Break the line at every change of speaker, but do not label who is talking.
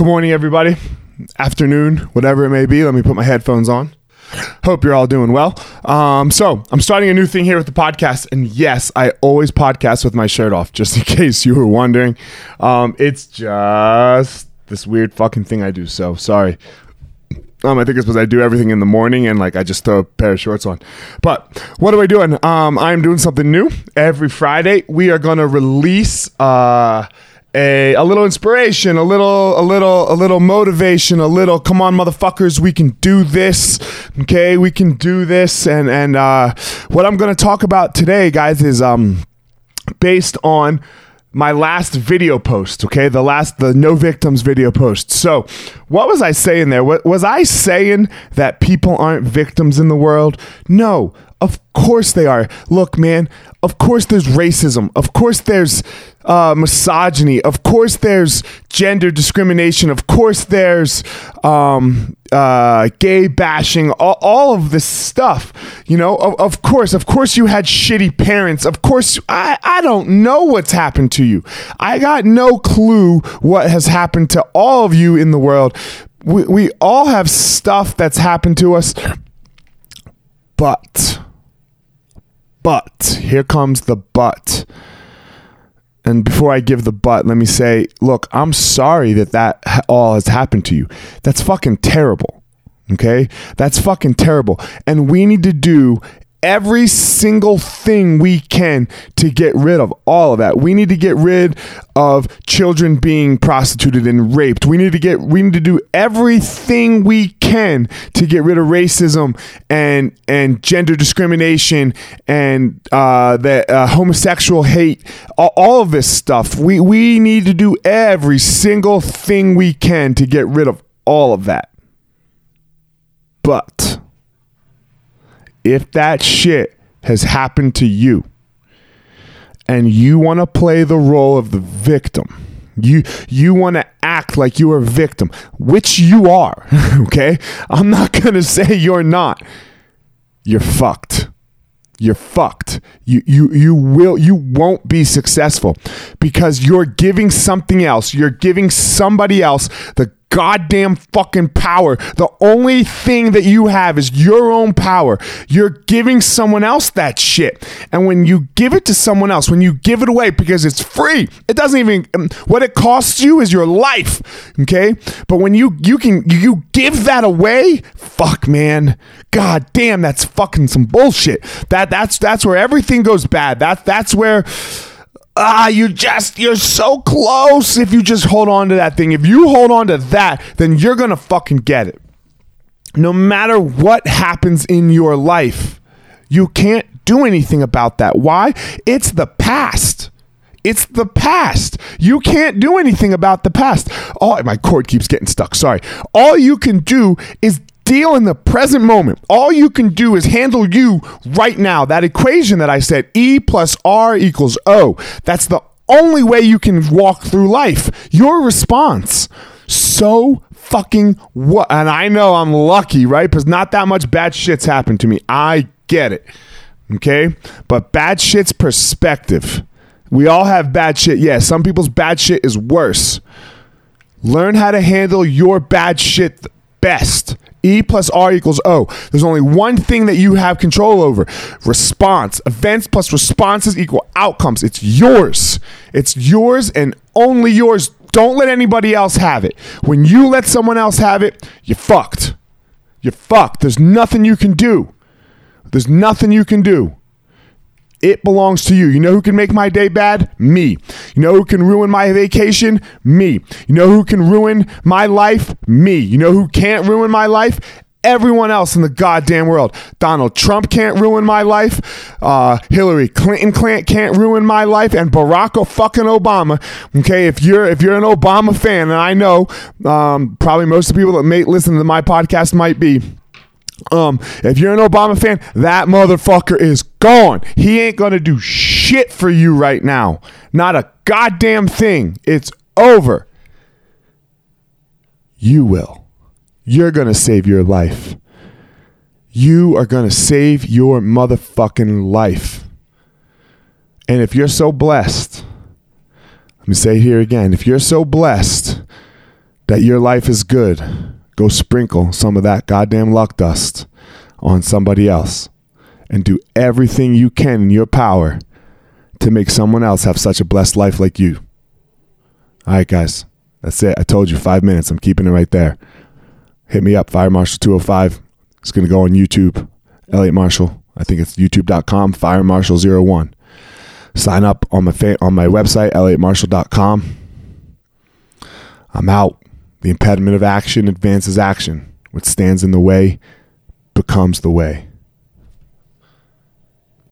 Good morning, everybody. Afternoon, whatever it may be. Let me put my headphones on. Hope you're all doing well. Um, so, I'm starting a new thing here with the podcast. And yes, I always podcast with my shirt off, just in case you were wondering. Um, it's just this weird fucking thing I do. So, sorry. Um, I think it's because I do everything in the morning and like I just throw a pair of shorts on. But what am I doing? Um, I'm doing something new every Friday. We are gonna release uh, a a little inspiration, a little a little a little motivation, a little come on motherfuckers, we can do this. Okay, we can do this. And and uh, what I'm gonna talk about today, guys, is um based on my last video post okay? The last the no victims video post. So what was i saying there? Wa- was i saying that people aren't victims in the world? No of course they are. Look man of course there's racism. Of course there's uh, misogyny. Of course there's gender discrimination. Of course there's um, uh, gay bashing. All, all of this stuff you know of, of course of course you had shitty parents. Of course I, I don't know what's happened to you. I got no clue what has happened to all of you in the world. We, we all have stuff that's happened to us. But but here comes the but. And before I give the but, let me say, look, I'm sorry that that all has happened to you. That's fucking terrible. Okay? That's fucking terrible. And we need to do every single thing we can to get rid of all of that. We need to get rid of children being prostituted and raped. We need to get we need to do everything we can to get rid of racism and and gender discrimination and uh, the uh, homosexual hate. All, all of this stuff. We we need to do every single thing we can to get rid of all of that. But if that shit has happened to you and you want to play the role of the victim you you want to act like you're a victim which you are okay? I'm not going to say you're not. You're fucked. You're fucked. You you you will you won't be successful because you're giving something else. You're giving somebody else the goddamn fucking power. The only thing that you have is your own power. You're giving someone else that shit. And when you give it to someone else, when you give it away because it's free, it doesn't even um, what it costs you is your life, okay? But when you you can you give that away, fuck man. God damn, that's fucking some bullshit. That that's that's where everything goes bad. That that's where ah, you just, you're so close if you just hold on to that thing. If you hold on to that, then you're going to fucking get it. No matter what happens in your life, you can't do anything about that. Why? It's the past. It's the past. You can't do anything about the past. Oh, my cord keeps getting stuck. Sorry. All you can do is deal in the present moment. All you can do is handle you right now. That equation that I said, E plus R equals O, that's the only way you can walk through life. Your response. So fucking what? And I know I'm lucky, right? Because not that much bad shit's happened to me. I get it. Okay? But bad shit's perspective. We all have bad shit. Yeah, some people's bad shit is worse. Learn how to handle your bad shit best. E plus R equals O. There's only one thing that you have control over response. Events plus responses equal outcomes. It's yours. It's yours and only yours. Don't let anybody else have it. When you let someone else have it, you're fucked. You're fucked. There's nothing you can do. There's nothing you can do. It belongs to you. You know who can make my day bad? Me. You know who can ruin my vacation? Me. You know who can ruin my life? Me. You know who can't ruin my life? Everyone else in the goddamn world. Donald Trump can't ruin my life. Uh, Hillary Clinton can't, ruin my life, and Barack fucking Obama. Okay, if you're if you're an Obama fan, and I know um, probably most of the people that may listen to my podcast might be. Um, if you're an Obama fan, that motherfucker is gone. He ain't gonna do shit for you right now. Not a goddamn thing. It's over. You will. You're gonna save your life. You are gonna save your motherfucking life. And if you're so blessed, let me say here again if you're so blessed that your life is good, go sprinkle some of that goddamn luck dust on somebody else and do everything you can in your power to make someone else have such a blessed life like you. All right, guys. That's it. I told you five minutes. I'm keeping it right there. Hit me up, Fire Marshal 205. It's going to go on YouTube. Eliot Marshall. I think it's youtube.com, Fire Marshal 01. Sign up on my fa- on my website, eliotmarshall.com. I'm out. The impediment of action advances action. What stands in the way becomes the way.